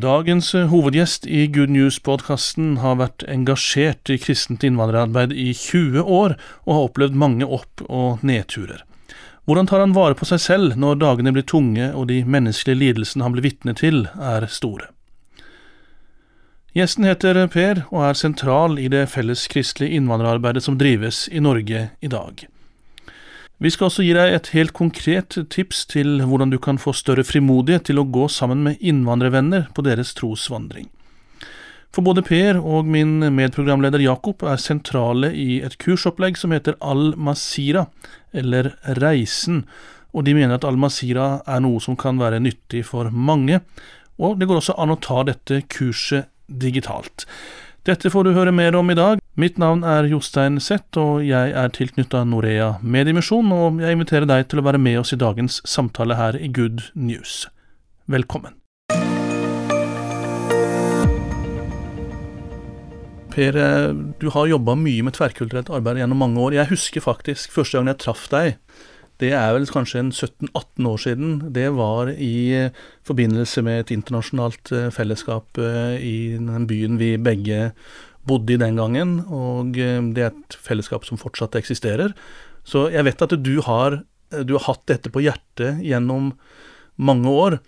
Dagens eh, hovedgjest i Good News-podkasten har vært engasjert i kristent innvandrerarbeid i 20 år, og har opplevd mange opp- og nedturer. Hvordan tar han vare på seg selv når dagene blir tunge og de menneskelige lidelsene han blir vitne til, er store? Gjesten heter Per og er sentral i det felles kristelige innvandrerarbeidet som drives i Norge i dag. Vi skal også gi deg et helt konkret tips til hvordan du kan få større frimodighet til å gå sammen med innvandrervenner på deres trosvandring. For både Per og min medprogramleder Jakob er sentrale i et kursopplegg som heter Al-Masira, eller Reisen, og de mener at Al-Masira er noe som kan være nyttig for mange, og det går også an å ta dette kurset digitalt. Dette får du høre mer om i dag. Mitt navn er Jostein Seth, og jeg er tilknytta Norea Mediemisjon, og jeg inviterer deg til å være med oss i dagens samtale her i Good News. Velkommen. Per, du har jobba mye med tverrkulturelt arbeid gjennom mange år. Jeg husker faktisk første gang jeg traff deg. Det er vel kanskje en 17-18 år siden. Det var i forbindelse med et internasjonalt eh, fellesskap eh, i den byen vi begge bodde i den gangen. Og det er et fellesskap som fortsatt eksisterer. Så jeg vet at du har, du har hatt dette på hjertet gjennom mange år.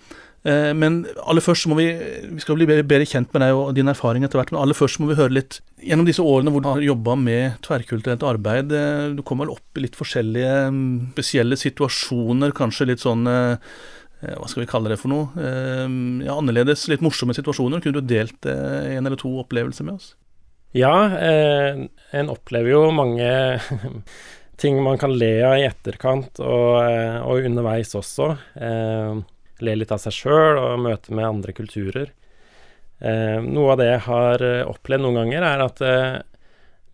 Eh, men aller først må vi Vi skal bli bedre, kjent med deg og din erfaring etter hvert, men aller først må vi høre litt Gjennom disse årene hvor du har jobba med tverrkulturelt arbeid, eh, du kom vel opp i litt forskjellige mm, spesielle situasjoner, kanskje litt sånn eh, hva skal vi kalle det for noe? Ja, annerledes, litt morsomme situasjoner. Kunne du delt en eller to opplevelser med oss? Ja, eh, en opplever jo mange ting man kan le av i etterkant, og, og underveis også. Eh, le litt av seg sjøl og møte med andre kulturer. Eh, noe av det jeg har eh, opplevd noen ganger, er at eh,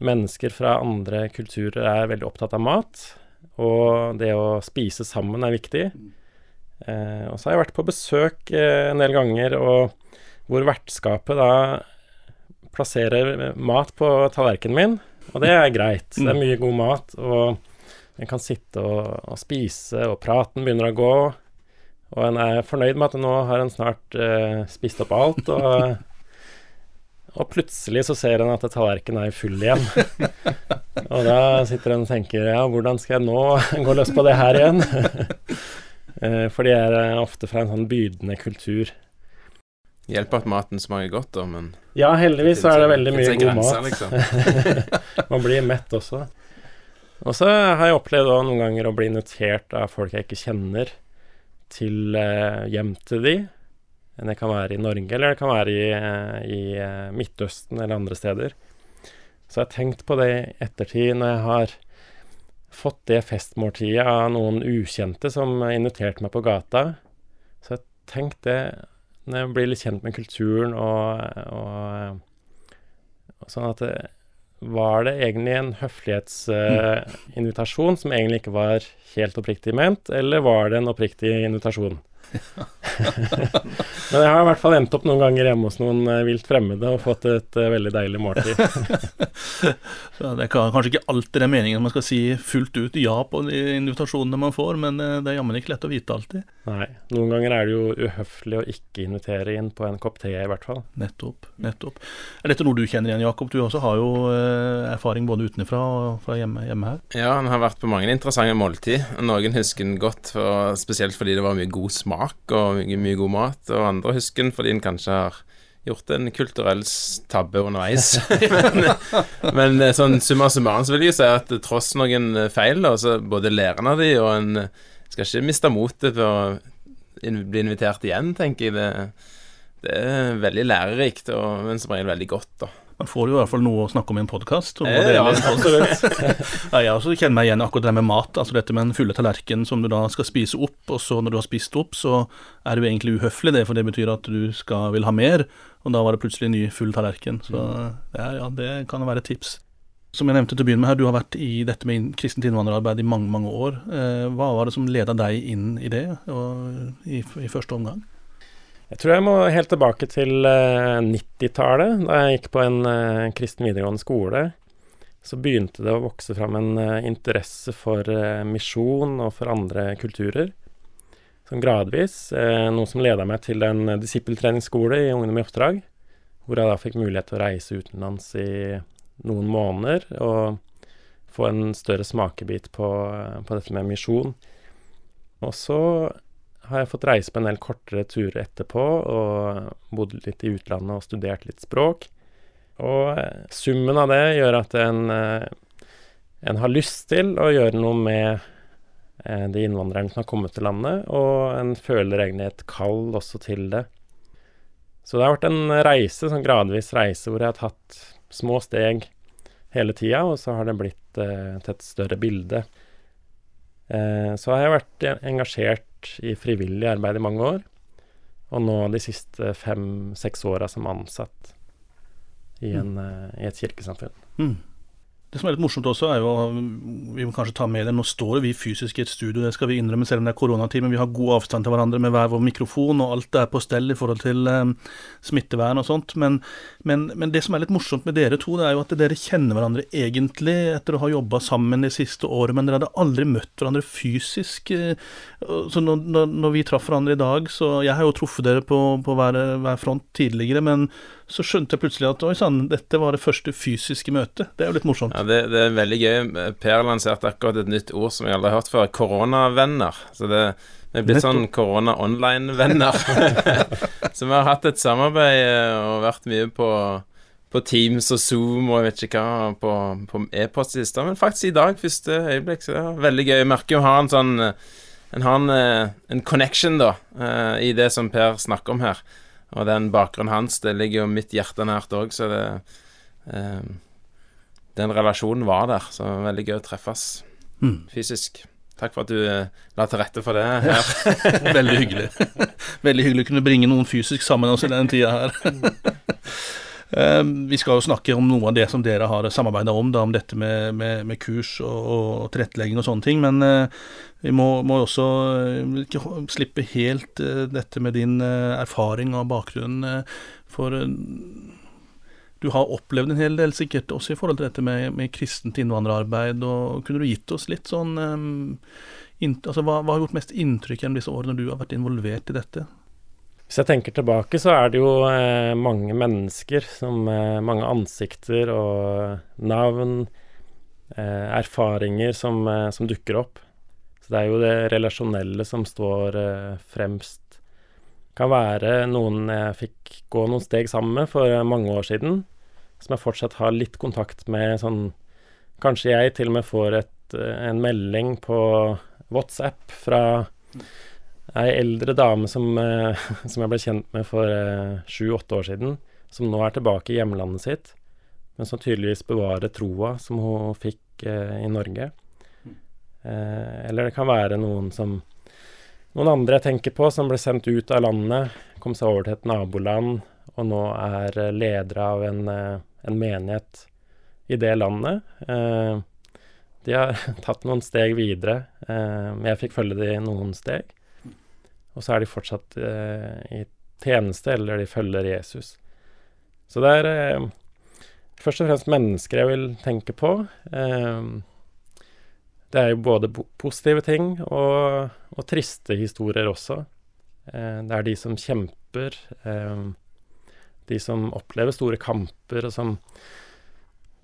mennesker fra andre kulturer er veldig opptatt av mat. Og det å spise sammen er viktig. Eh, og så har jeg vært på besøk eh, en del ganger og hvor vertskapet da plasserer mat på tallerkenen min, og det er greit. Det er mm. mye god mat, og en kan sitte og, og spise, og praten begynner å gå. Og en er fornøyd med at nå har en snart eh, spist opp alt, og, og plutselig så ser en at tallerkenen er full igjen. og da sitter en og tenker ja, hvordan skal jeg nå gå løs på det her igjen? uh, for de er uh, ofte fra en sånn bydende kultur. Hjelper at maten smaker godt, da, men Ja, heldigvis så er det veldig mye god mat. Liksom. Man blir mett også. Og så har jeg opplevd noen ganger å bli invitert av folk jeg ikke kjenner til eh, hjem til de. Det kan være i Norge, eller det kan være i, eh, i eh, Midtøsten eller andre steder. Så jeg har tenkt på det i ettertid, når jeg har fått det festmåltidet av noen ukjente som inviterte meg på gata. Så jeg har tenkt det blir litt kjent med kulturen og, og, og sånn at det, var det egentlig en høflighetsinvitasjon uh, som egentlig ikke var helt oppriktig ment, eller var det en oppriktig invitasjon? Men jeg har i hvert fall endt opp noen ganger hjemme hos noen uh, vilt fremmede og fått et uh, veldig deilig måltid. det er kanskje ikke alltid det er meningen man skal si fullt ut ja på de invitasjonene man får, men uh, det er jammen ikke lett å vite alltid. Nei, noen ganger er det jo uhøflig å ikke invitere inn på en kopp te, i hvert fall. Nettopp. nettopp. Er dette noe du kjenner igjen, Jakob? Du også har jo erfaring både utenfra og fra hjemme, hjemme her. Ja, han har vært på mange interessante måltid. Noen husker den godt, for, spesielt fordi det var mye god smak smak og mye, mye god mat, og andre husker den fordi den kanskje har gjort en kulturell tabbe underveis. men, men, eh, sånn summa summarum så vil jeg si at tross noen feil, da, så både læreren av de, og en skal ikke miste motet på å bli invitert igjen, tenker jeg. Det, det er veldig lærerikt, og, men som regel veldig godt, da. Man får jo i hvert fall noe å snakke om i en podkast. Eh, ja, ja, jeg også kjenner meg igjen akkurat det med mat. Altså dette med en fulle tallerken som du da skal spise opp, og så når du har spist opp, så er det jo egentlig uhøflig, det, for det betyr at du skal, vil ha mer, og da var det plutselig en ny full tallerken. Så ja, ja det kan være et tips. som jeg nevnte til å begynne med her, du har vært i dette med kristent innvandrerarbeid i mange mange år. Eh, hva var det som leda deg inn i det og, i, i, første omgang? Jeg tror jeg må helt tilbake til 90-tallet, da jeg gikk på en kristen videregående skole. Så begynte det å vokse fram en interesse for misjon og for andre kulturer sånn gradvis. Eh, noe som leda meg til en disippeltreningsskole i Ungdom i oppdrag, hvor jeg da fikk mulighet til å reise utenlands i noen måneder og få en større smakebit på, på dette med misjon. Og så har jeg fått reise på en del kortere turer etterpå, og bodd litt i utlandet og studert litt språk. Og eh, summen av det gjør at en, eh, en har lyst til å gjøre noe med Eh, de innvandrerne som har kommet til landet, og en føler egentlig et kall også til det. Så det har vært en reise, sånn gradvis reise, hvor jeg har tatt små steg hele tida, og så har det blitt til et større bilde. Så har jeg vært engasjert i frivillig arbeid i mange år, og nå de siste fem-seks åra som ansatt i, en, mm. i et kirkesamfunn. Mm. Det som er litt morsomt også, er jo Vi må kanskje ta med det. Nå står vi fysisk i et studio, det skal vi innrømme, selv om det er koronatid. Men vi har god avstand til hverandre med hver vår mikrofon, og alt er på stell i forhold til eh, smittevern og sånt. Men, men, men, det som er litt morsomt med dere to, det er jo at dere kjenner hverandre egentlig etter å ha jobba sammen det siste året, men dere hadde aldri møtt hverandre fysisk. Eh, så når, når vi traff hverandre i dag, så Jeg har jo truffet dere på, på hver, hver front tidligere, men så skjønte jeg plutselig at oi sann, dette var det første fysiske møtet. Det er jo litt morsomt. Ja, det, det, er veldig gøy. Per lanserte akkurat et nytt ord som jeg aldri har hørt før. Koronavenner. Så det vi er blitt sånn korona-online-venner. så vi har hatt et samarbeid eh, og vært mye på, på Teams og Zoom og jeg vet ikke hva, på, på e-post siste. Men faktisk i dag, første øyeblikk, så det er veldig gøy. Jeg merker jo har en sånn En har en, eh, en connection, da, eh, i det som Per snakker om her. Og den bakgrunnen hans, det ligger jo mitt hjerte nært òg, så det eh, Den relasjonen var der, så det var veldig gøy å treffes mm. fysisk. Takk for at du eh, la til rette for det her. veldig hyggelig. veldig hyggelig å kunne bringe noen fysisk sammen også i den tida her. Ehm, vi skal jo snakke om noe av det som dere har samarbeida om, da, om dette med, med, med kurs og, og, tilrettelegging og sånne ting. Men uh, vi må, må også uh, ikke slippe helt uh, dette med din erfaring og bakgrunn. for du har opplevd en hel del, sikkert også i forhold til dette med, med kristent innvandrerarbeid. og Kunne du gitt oss litt sånn um, in, altså, hva, hva, har gjort mest inntrykk gjennom disse årene du har vært involvert i dette? Hvis jeg tenker tilbake, så er det jo eh, mange mennesker, som, eh, mange ansikter og navn, eh, erfaringer som, eh, som, dukker opp. Så det er jo det relasjonelle som står eh, fremst. Det kan være noen jeg fikk gå noen steg sammen med for mange år siden, som jeg fortsatt har litt kontakt med. Sånn, kanskje jeg til og med får et, eh, en melding på WhatsApp fra ei eldre dame som, eh, som, jeg ble kjent med for eh, sju-åtte år siden, som nå er tilbake i hjemlandet sitt, men som tydeligvis bevarer troa som hun fikk eh, i Norge. Eh, eller det kan være noen som Noen andre jeg tenker på, som ble sendt ut av landet, kom seg over til et naboland og nå er ledere leder av en, en menighet i det landet. Eh, de har tatt noen steg videre. jeg fikk følge de noen steg. Og så er de fortsatt eh, i tjeneste, eller de følger Jesus. Så det er eh, først og fremst mennesker jeg vil tenke på. Eh, det er jo både positive ting og, og triste historier også. Eh, det er de som kjemper, eh, de som opplever store kamper, og som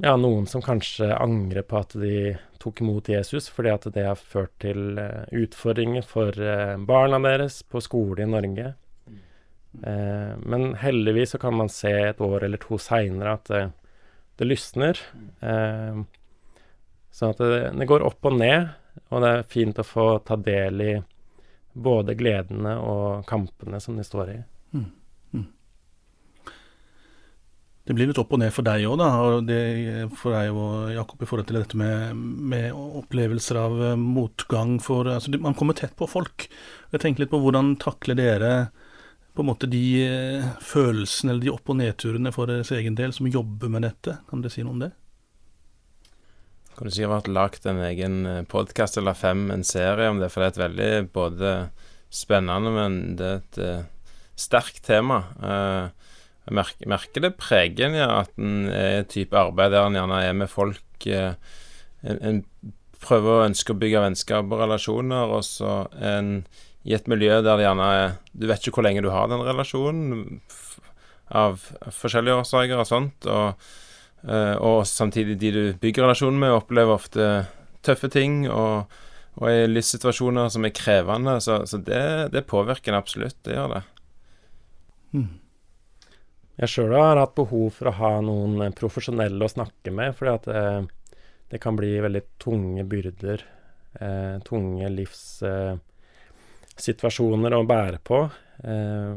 ja, noen som kanskje angrer på at de tok imot Jesus, fordi at det har ført til uh, utfordringer for uh, barna deres på skole i Norge. Uh, men heldigvis så kan man se et år eller to seinere at det, det lysner. Så at det, det, går opp og ned, og det er fint å få ta del i både gledene og kampene som de står i. Det blir litt opp og ned for deg òg, da. Og det, for deg og Jakob i forhold til dette med, med opplevelser av eh, motgang for altså, Man kommer tett på folk. Jeg tenker litt på hvordan takler dere på en måte de eh, følelsene eller de opp- og nedturene for deres egen del som jobber med dette? Kan dere si noe om det? Kan du Kunne har lagd en egen podkast eller fem, en serie om det, for det er et veldig både spennende, men det er et sterkt tema. Uh, merker, merker, det preger ja, at en er i type arbeid der en gjerne er med folk eh, en, en, prøver å ønske å bygge vennskap og relasjoner, og så en i et miljø der det gjerne er Du vet ikke hvor lenge du har den relasjonen, av forskjellige årsaker og sånt. Og, uh, og samtidig de du bygger relasjonen med, opplever ofte tøffe ting og, og i livssituasjoner som er krevende. Så, så det, det, påvirker en absolutt. Det gjør det. Mm. Jeg sjøl har hatt behov for å ha noen profesjonelle å snakke med, fordi at eh, det kan bli veldig tunge byrder. Eh, tunge livssituasjoner eh, å bære på. Eh,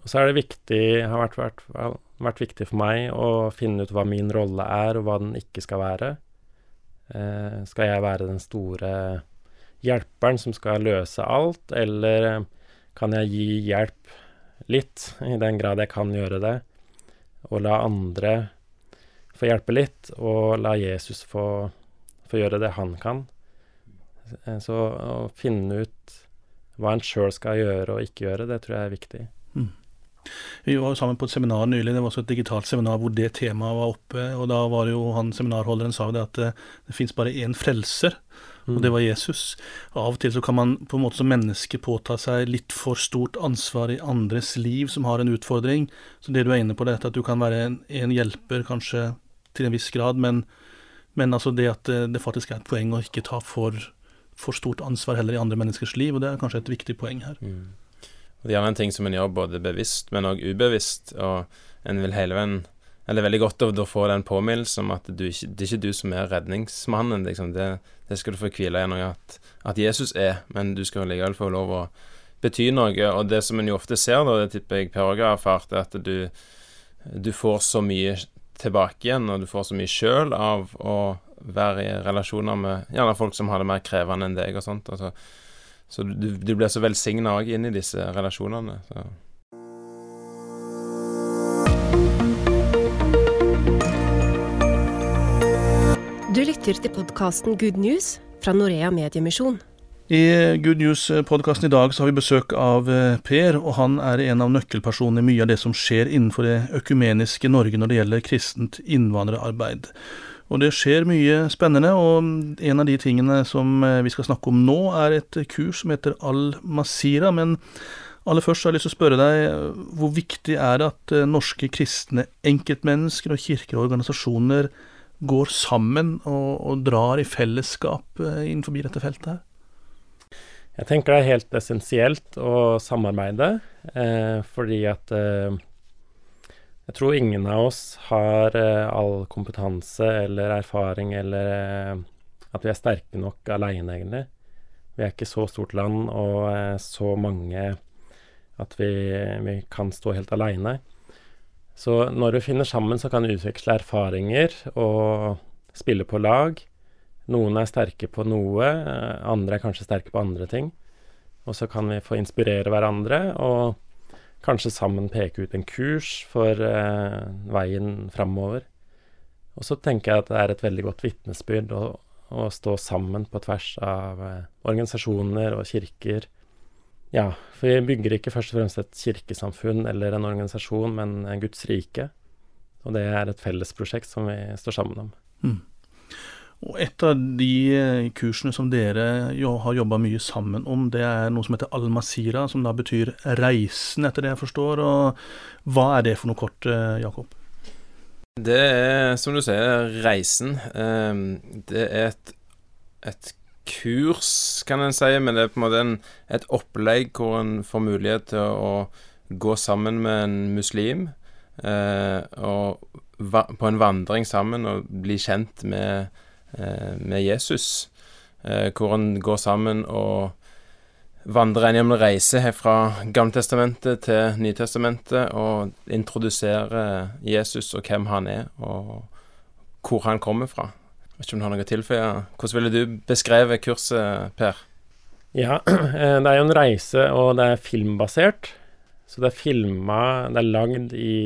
og så er det viktig, har vært, vært, vært, viktig for meg å finne ut hva min rolle er, og hva den ikke skal være. Eh, skal jeg være den store hjelperen som skal løse alt, eller kan jeg gi hjelp litt, i den grad jeg kan gjøre det, og la andre få hjelpe litt, og la Jesus få, få gjøre det han kan. Eh, så å finne ut hva en sjøl skal gjøre og ikke gjøre, det tror jeg er viktig. Mm. Vi var jo sammen på et seminar nylig, det var også et digitalt seminar hvor det temaet var oppe. og Da var det jo han seminarholderen sa jo det at det, det fins bare én frelser. Og det var Jesus. Av og til så kan man på en måte som menneske påta seg litt for stort ansvar i andres liv som har en utfordring. Så det du er inne på, det er at du kan være en, en hjelper kanskje til en viss grad, men, men altså det at det, det, faktisk er et poeng å ikke ta for, for stort ansvar heller i andre menneskers liv, og det er kanskje et viktig poeng her. Mm. Det er gjerne en ting som en gjør både bevisst, men òg ubevisst. Og en vil hele veien Eller er veldig godt å få den påminnelsen om at du, det er ikke du som er redningsmannen. Liksom. Det, det, skal du få hvile gjennom at, at, Jesus er, men du skal likevel få lov å bety noe. Og det som en jo ofte ser, da, det tipper jeg Per Åge har erfart, er at du, du får så mye tilbake igjen, og du får så mye sjøl av å være i relasjoner med gjerne folk som har det mer krevende enn deg og sånt. Altså, så du, du blir så velsigna òg inn i disse relasjonene. Så. Du lytter til podkasten Good News fra Norea Mediemisjon. I Good News-podkasten i dag så har vi besøk av eh, Per, og han er en av nøkkelpersonene i mye av det som skjer innenfor det økumeniske Norge når det gjelder kristent innvandrerarbeid. Og det skjer mye spennende, og en av de tingene som eh, vi skal snakke om nå, er et kurs som heter Al-Masira. Men aller først har jeg lyst til å spørre deg, hvor viktig er det at eh, norske kristne enkeltmennesker og kirker og organisasjoner går sammen og, og drar i fellesskap eh, innenfor dette feltet her? Jeg tenker det er helt essensielt å samarbeide, eh, fordi at eh, jeg tror ingen av oss har eh, all kompetanse eller erfaring eller uh, at vi er sterke nok aleine, egentlig. Vi er ikke så stort land og uh, så mange at vi, vi kan stå helt aleine. Så når vi finner sammen, så kan vi utveksle erfaringer og spille på lag. Noen er sterke på noe, andre er kanskje sterke på andre ting. Og så kan vi få inspirere hverandre. og Kanskje sammen peke ut en kurs for eh, veien framover. Og så tenker jeg at det er et veldig godt vitnesbyrd å, å, stå sammen på tvers av eh, organisasjoner og kirker. Ja, for vi bygger ikke først og fremst et kirkesamfunn eller en organisasjon, men Guds rike. Og det er et fellesprosjekt som vi står sammen om. Mm. Og Et av de eh, kursene som dere jo har jobba mye sammen om, det er noe som heter Al-Masira, som da betyr reisen, etter det jeg forstår. Og Hva er det for noe kort, eh, Jakob? Det er, som du sier, reisen. Ehm, det er et, et kurs, kan en si, men det er på en måte en, et opplegg hvor en får mulighet til å gå sammen med en muslim. Eh, og på en vandring sammen og bli kjent med Eh, med Jesus, eh, hvor han går sammen og vandrer en gjennom en reise fra Gammeltestamentet til Nytestamentet og introduserer Jesus og hvem han er, og hvor han kommer fra. Vet ikke om du har noe å tilføye. Hvordan ville du beskrevet kurset, Per? Ja, eh, det er jo en reise, og det er filmbasert. Så det er filma Det er lagd i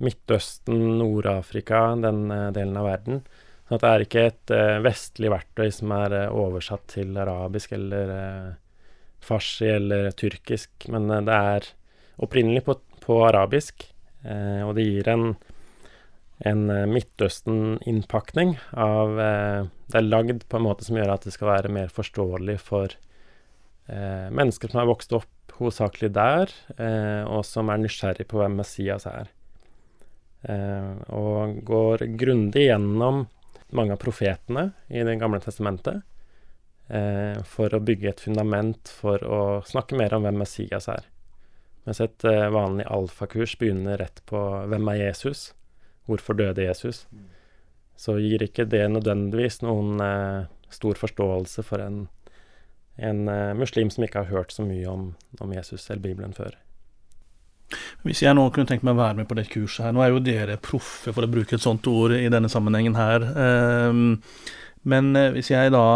Midtøsten, Nord-Afrika, den delen av verden. Så det er ikke et vestlig verktøy som er oversatt til arabisk eller farsi eller tyrkisk, men det er opprinnelig på, på arabisk. og det gir en, en Midtøsten-innpakning av Det er lagd på en måte som gjør at det skal være mer forståelig for mennesker som har vokst opp hovedsakelig der, og som er nysgjerrig på hvem Messias er. og går grundig gjennom mange av profetene i Det gamle testamentet eh, for å bygge et fundament for å snakke mer om hvem Messias er. Mens et eh, vanlig alfakurs begynner rett på 'Hvem er Jesus?' Hvorfor døde Jesus? Så gir ikke det nødvendigvis noen eh, stor forståelse for en, en eh, muslim som ikke har hørt så mye om, om Jesus eller Bibelen før. Hvis jeg nå kunne tenkt meg å være med på det kurset her Nå er jo dere proffe, for å bruke et sånt ord i denne sammenhengen her. Ehm, men eh, hvis jeg da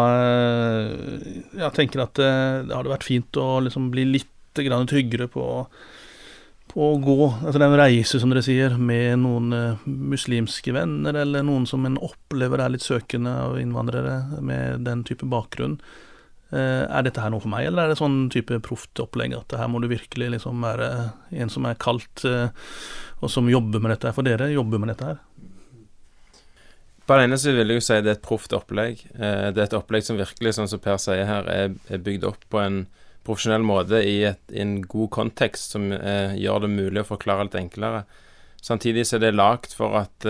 jeg tenker at eh, det hadde vært fint å liksom bli litt tryggere på, på å gå altså den reise, som dere sier, med noen muslimske venner, eller noen som en opplever er litt søkende av innvandrere med den type bakgrunn. Eh, er dette her noe for meg, eller er det sånn type proft opplegg at her må du virkelig liksom være en som er kaldt, eh, og som jobber med dette her? For dere jobber med dette her. På den ene siden vil jeg jo si det er et proft opplegg. Eh, det er et opplegg som virkelig, sånn som Per sier her, er bygd opp på en profesjonell måte i, et, i en god kontekst som gjør det mulig å forklare litt enklere. Samtidig så er det lagd for at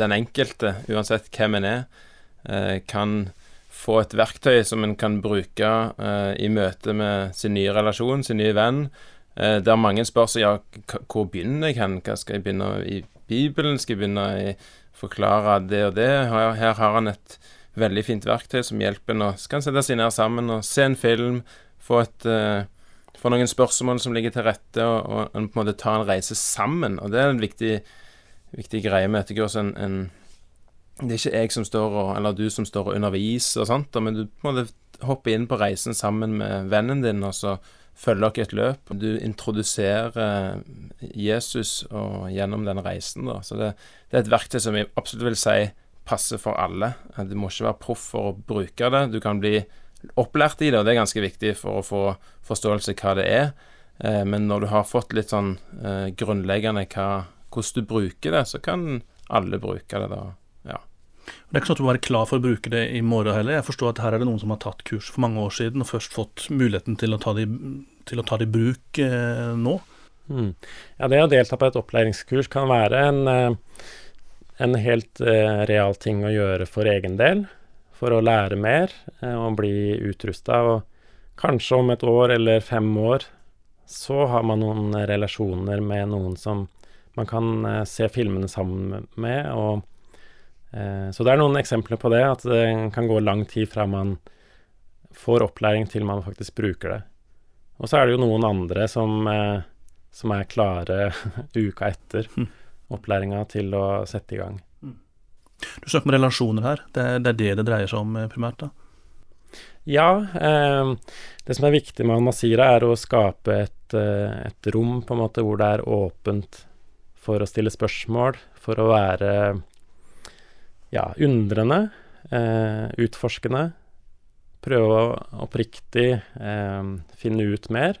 den enkelte, uansett hvem en er, kan få et verktøy som en kan bruke uh, i møte med sin nye relasjon, sin nye venn. Uh, der mange spør seg ja, hvor begynner jeg hen? Hva skal jeg begynne i Bibelen? Skal jeg begynne i forklare det og det? Her, her har han et veldig fint verktøy som hjelper en å sette seg ned sammen og se en film, få, et, uh, få noen spørsmål som ligger til rette, og, og, på en måte ta en reise sammen. Og det er en viktig, viktig greie med dette kurset. En, en det er ikke jeg som står og, eller du som står og underviser og sånt, men du må hoppe inn på reisen sammen med vennen din, og så følger dere et løp. Du introduserer Jesus og gjennom den reisen, da. Så det, det, er et verktøy som jeg absolutt vil si passer for alle. Du må ikke være proff for å bruke det. Du kan bli opplært i det, og det er ganske viktig for å få forståelse hva det er. Eh, men når du har fått litt sånn eh, grunnleggende hva, hvordan du bruker det, så kan alle bruke det da. Ja. Det er ikke sånn at du må være klar for å bruke det i morgen heller. Jeg forstår at her er det noen som har tatt kurs for mange år siden og først fått muligheten til å ta det, til å ta det i bruk eh, nå. Mm. Ja, det å delta på et opplæringskurs kan være en, eh, en helt eh, real ting å gjøre for egen del. For å lære mer eh, og bli utrusta. Og kanskje om et år eller fem år så har man noen relasjoner med noen som man kan eh, se filmene sammen med. og Eh, så det er noen eksempler på det, at det kan gå lang tid fra man får opplæring til man faktisk bruker det. Og så er det jo noen andre som, eh, som er klare uka etter mm. opplæringa til å sette i gang. Du snakker om relasjoner her. Det er, det er, det det dreier seg om eh, primært? da? Ja. Eh, det som er viktig med Al-Masira, er å skape et, et, rom på en måte hvor det er åpent for å stille spørsmål, for å være ja, undrende, eh, utforskende. Prøve å oppriktig eh, finne ut mer.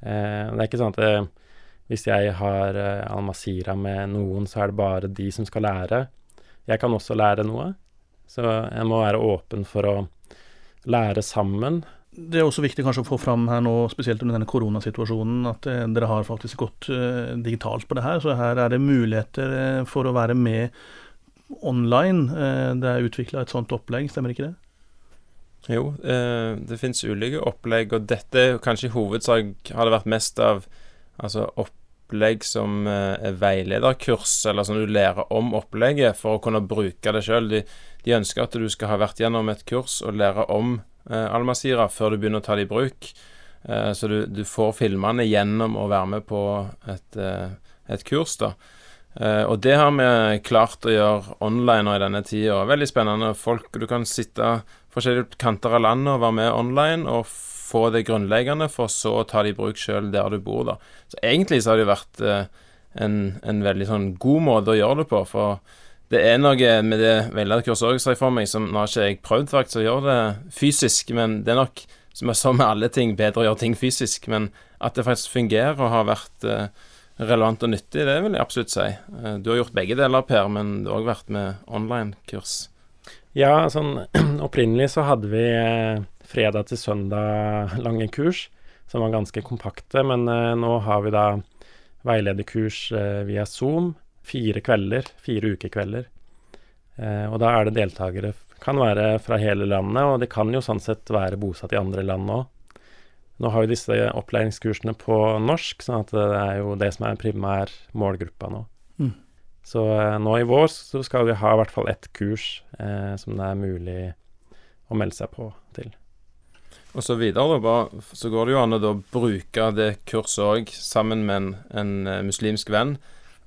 Eh, det er ikke sånn at eh, hvis jeg har eh, Al-Masira med noen, så er det bare de som skal lære. Jeg kan også lære noe. Så jeg må være åpen for å lære sammen. Det er også viktig kanskje å få fram her nå, spesielt under denne koronasituasjonen, at eh, dere har faktisk gått eh, digitalt på det her. Så her er det muligheter eh, for å være med online. Det er utvikla et sånt opplegg, stemmer ikke det? Jo, eh, det finnes ulike opplegg, og dette kanskje i hovedsak har det vært mest av altså opplegg som eh, er veilederkurs, eller som du lærer om opplegget for å kunne bruke det sjøl. De, de, ønsker at du skal ha vært gjennom et kurs og lære om eh, Almasira før du begynner å ta det i bruk. Eh, så du, du, får filmene gjennom å være med på et, eh, et kurs, da. Uh, og det har vi klart å gjøre online nå i denne tida. Veldig spennende. Folk, Du kan sitte forskjellige kanter av landet og være med online og få det grunnleggende, for så å ta det i bruk sjøl der du bor. da. Så egentlig så har det jo vært uh, en, en, veldig sånn god måte å gjøre det på. For det er noe med det veilederkurset òg, ser jeg for meg, som nå har ikke jeg prøvd faktisk å gjøre det fysisk, men det er nok, som jeg sa med alle ting, bedre å gjøre ting fysisk. Men at det faktisk fungerer og har vært eh, relevant og nyttig, det vil jeg absolutt si. Eh, du har gjort begge deler, Per, men du har òg vært med online-kurs. Ja, sånn opprinnelig så hadde vi eh, fredag til søndag lange kurs, som var ganske kompakte, men eh, nå har vi da veilederkurs eh, via Zoom fire kvelder, fire ukekvelder. Eh, og da er det deltakere Kan være fra hele landet, og de kan jo sånn sett være bosatt i andre land òg. Nå har vi disse opplæringskursene på norsk, sånn at det er jo det som er primær målgruppa nå. Mm. Så eh, nå i vår så skal vi ha i hvert fall ett kurs eh, som det er mulig å melde seg på til. Og så videre, da, så går det jo an å bruke det kurset òg sammen med en, en eh, muslimsk venn,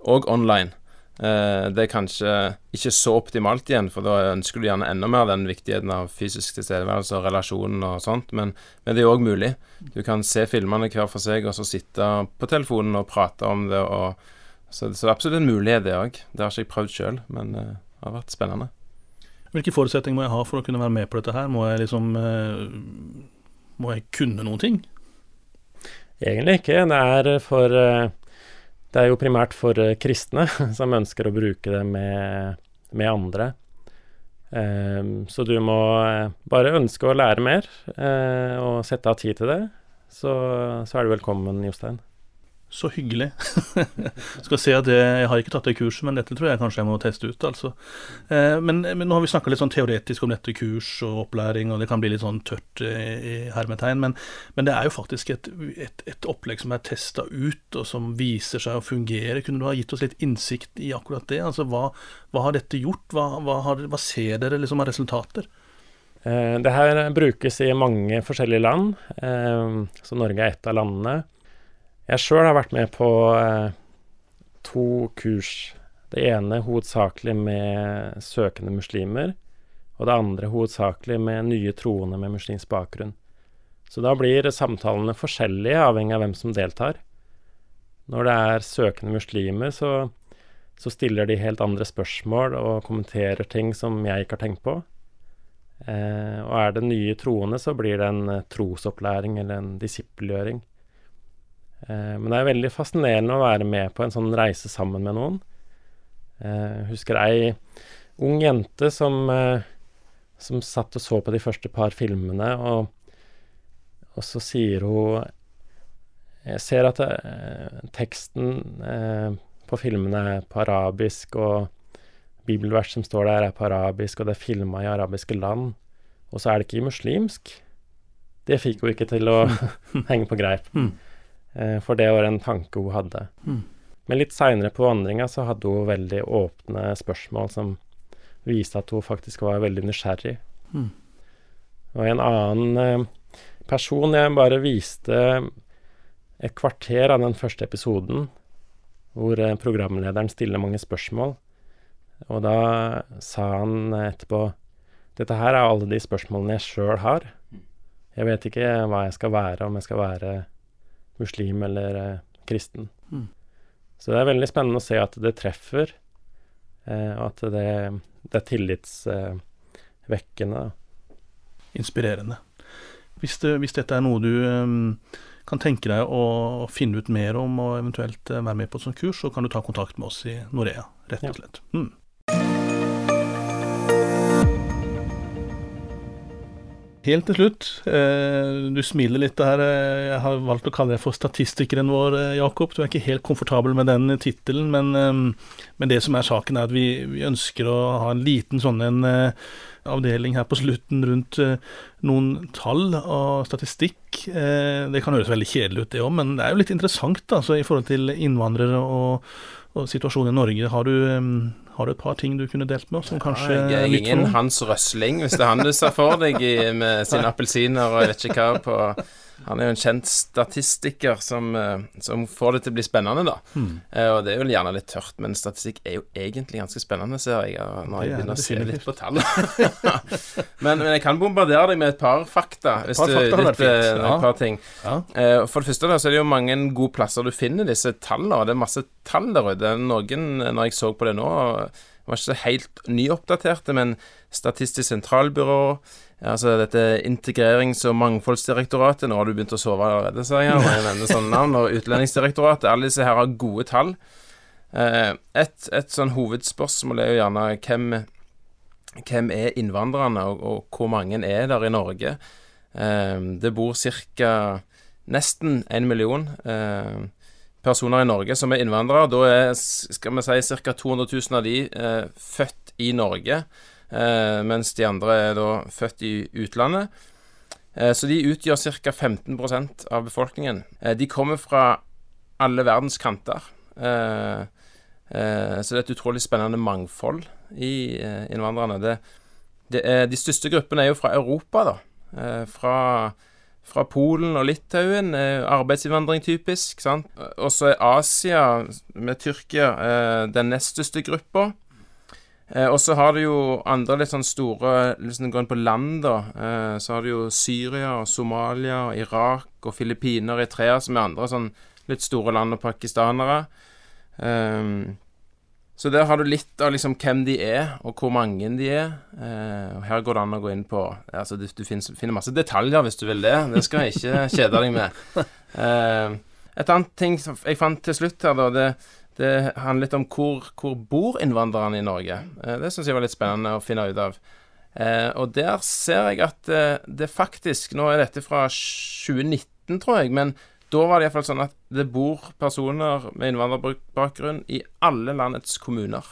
og online. Eh, det er kanskje ikke så optimalt igjen, for da ønsker du gjerne enda mer den viktigheten av fysisk tilstedeværelse og relasjonen og sånt, men, men det er òg mulig. Du kan se filmene hver for seg, og så sitte på telefonen og prate om det. Og, så, så det er absolutt en mulighet, det òg. Det har ikke jeg prøvd sjøl, men eh, det har vært spennende. Hvilke forutsetninger må jeg ha for å kunne være med på dette her? Må jeg liksom eh, Må jeg kunne noen ting? Egentlig ikke. Det er for eh, Det er jo primært for kristne som ønsker å bruke det med, med andre. Um, så du må bare ønske å lære mer og sette av tid til det. Så, så er du velkommen, Jostein. Så hyggelig. Skal se at Jeg har ikke tatt det kurset, men dette tror jeg kanskje jeg må teste ut. altså. Eh, men, men, nå har vi snakka litt sånn teoretisk om dette kurs og opplæring, og det kan bli litt sånn tørt i hermetegn. Men, men det er jo faktisk et, et, et opplegg som er testa ut, og som viser seg å fungere. Kunne du ha gitt oss litt innsikt i akkurat det? Altså, Hva, hva har dette gjort? Hva, hva, har, hva ser dere liksom av resultater? Eh, det her brukes i mange forskjellige land, eh, så Norge er ett av landene. Jeg sjøl har vært med på eh, to kurs. Det ene hovedsakelig med søkende muslimer, og det andre hovedsakelig med nye troende med muslimsk bakgrunn. Så da blir samtalene forskjellige, avhengig av hvem som deltar. Når det er søkende muslimer, så, så stiller de helt andre spørsmål og kommenterer ting som jeg ikke har tenkt på. Eh, og er det nye troende, så blir det en eh, trosopplæring eller en disippelgjøring. Eh, men det er veldig fascinerende å være med på en sånn reise sammen med noen. Jeg eh, husker ei ung jente som, eh, som satt og så på de første par filmene, og, og så sier hun Jeg ser at teksten på filmene er på arabisk, og bibelvers som står der, er på arabisk, og det er filma i arabiske land. Og så er det ikke muslimsk. Det fikk hun ikke til å henge på greip. Eh, for det var en tanke hun hadde. Mm. Men litt seinere på vandringa så hadde hun veldig åpne spørsmål som viste at hun faktisk var veldig nysgjerrig. Mm. Og en annen eh, person jeg bare viste et kvarter av den første episoden, hvor eh, programlederen stiller mange spørsmål. Og da sa han etterpå dette her er alle de spørsmålene jeg sjøl har. Jeg vet ikke hva jeg skal være, om jeg skal være muslim eller eh, kristen. Mm. Så det er veldig spennende å se at det treffer, eh, og at det, det er tillitsvekkende. Eh, Inspirerende. Hvis, det, hvis, dette er noe du eh, kan tenke deg å finne ut mer om og eventuelt være med på et sånt kurs, så kan du ta kontakt med oss i Norea, rett og slett. Ja. Mm. Helt til slutt, eh, du smiler litt der. Eh, jeg har valgt å kalle deg for statistikeren vår, eh, Jakob. Du er ikke helt komfortabel med den tittelen, men, men, det som er saken, er at vi, vi ønsker å ha en liten sånn en avdeling her på slutten rundt noen tall og statistikk. Det kan høres veldig kjedelig ut, det òg, men det er jo litt interessant altså, i forhold til innvandrere og, og situasjonen i Norge. Har du har du et par ting du kunne delt med oss som kanskje ja, Jeg er ingen Hans Røsling, hvis det er han du ser for deg i, med sine appelsiner og jeg vet ikke hva på han er jo en kjent statistiker som, eh, som får det til å bli spennende, da. Eh, og det er jo gjerne litt tørt, men statistikk er jo egentlig ganske spennende, ser jeg. Når jeg begynner å se litt på tall. men, men, jeg kan bombardere deg med et par fakta. Hvis par, fakta litt, eh, ja. et par ting. Ja. For det første da, så er det jo mange gode plasser du finner disse tallene. Og det er masse tall der ute. Noen, når jeg så på det nå var ikke helt nyoppdaterte, men Statistisk sentralbyrå, altså dette Integrerings- og mangfoldsdirektoratet Nå har du begynt å sove allerede, ser jeg, når jeg nevner sånne navn. Og Utlendingsdirektoratet. Alle disse her har gode tall. Eh, et, et sånn hovedspørsmål er jo gjerne hvem, hvem er innvandrerne, og, og, hvor mange er der i Norge? Eh, det bor ca. nesten en million. Eh, personer i Norge som er innvandrere. Da er skal vi si, ca. 200 000 av de født i Norge, mens de andre er da født i utlandet. Eh, så de utgjør ca. 15% av befolkningen. Eh, de kommer fra alle verdens kanter. Eh, eh, så det er et utrolig spennende mangfold i innvandrerne. Det, det er, de største gruppene er jo fra Europa, da. fra fra Polen og Litauen. Arbeidsinnvandring typisk. sant? Og så er Asia, med Tyrkia, eh, den nest største gruppa. Eh, og så har du jo andre litt sånn store liksom går inn på land, da, eh, så har du jo Syria, og Somalia, Irak og Filippiner, Eritrea, som er andre sånn litt store land, og pakistanere. Um, så der har du litt av liksom hvem de er, og hvor mange de er. Eh, og Her går det an å gå inn på altså Du, du finner, finner, masse detaljer hvis du vil det. Det skal jeg ikke kjede deg med. Eh, et annet ting som jeg fant til slutt her, da, det, det handler litt om hvor, hvor bor innvandrerne i Norge. Eh, det syns jeg var litt spennende å finne ut av. Eh, og der ser jeg at eh, det faktisk Nå er dette fra 2019, tror jeg, men da var det iallfall sånn at det bor personer med innvandrerbakgrunn i alle landets kommuner.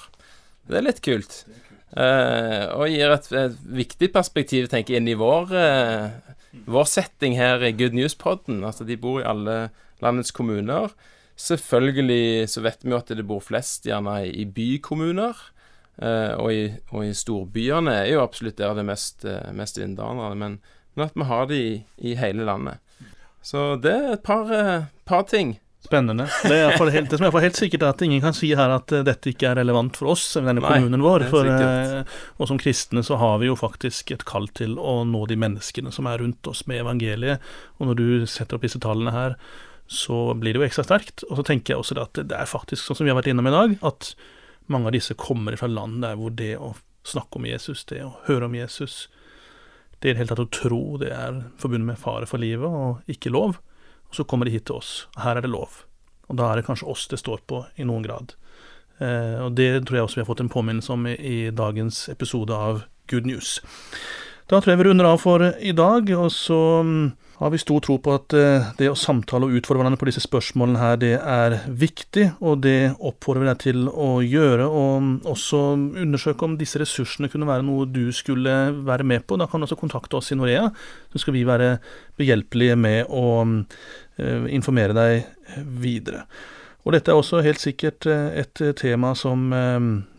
Det er litt kult. Eh, og gir et, et, viktig perspektiv, tenker jeg, inn i vår, eh, vår setting her i Good News-podden. Altså, de bor i alle landets kommuner. Selvfølgelig så vet vi jo at det bor flest gjerne i bykommuner. Eh, og, i, og, i, storbyene er jo absolutt der det er mest, eh, mest innvandrere. Men, men, at vi har det i, i hele landet. Så det er et par, eh, par ting. Spennende. Det, er helt, det som er helt sikkert, er at ingen kan si her at dette ikke er relevant for oss, denne kommunen vår. For, og som kristne så har vi jo faktisk et kall til å nå de menneskene som er rundt oss med evangeliet. Og når du setter opp disse tallene her, så blir det jo ekstra sterkt. Og så tenker jeg også at det er faktisk, sånn som vi har vært innom i dag, at mange av disse kommer fra land der hvor det å snakke om Jesus, det å høre om Jesus, det i det hele tatt å tro det er forbundet med fare for livet og ikke lov. Og så kommer de hit til oss. Her er det lov. Og da er det kanskje oss det står på i noen grad. Eh, og det tror jeg også vi har fått en påminnelse om i, i dagens episode av Good News. Da tror jeg vi runder av for i dag, og så mm, har vi stor tro på at eh, det å samtale og utfordre hverandre på disse spørsmålene her, det er viktig, og det oppfordrer vi deg til å gjøre. Og også undersøke om disse ressursene kunne være noe du skulle være med på. Da kan du også kontakte oss i Norea, så skal vi være behjelpelige med å eh, informere deg videre. Og dette er også helt sikkert eh, et tema som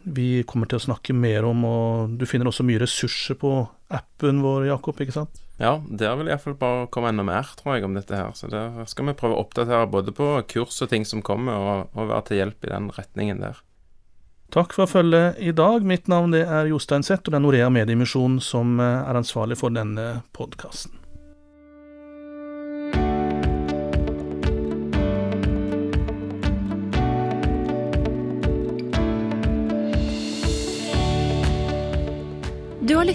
vi kommer til å snakke mer om, og du finner også mye ressurser på appen vår, Jakob, ikke sant? Ja, der vil iallfall bare komme enda mer, tror jeg, om dette her. Så der skal vi prøve å oppdatere både på kurs og ting som kommer, og, og være til hjelp i den retningen der. Takk for følget i dag. Mitt navn er Jostein Sett, og det er Norea Mediemisjon som eh, er ansvarlig for denne podkasten.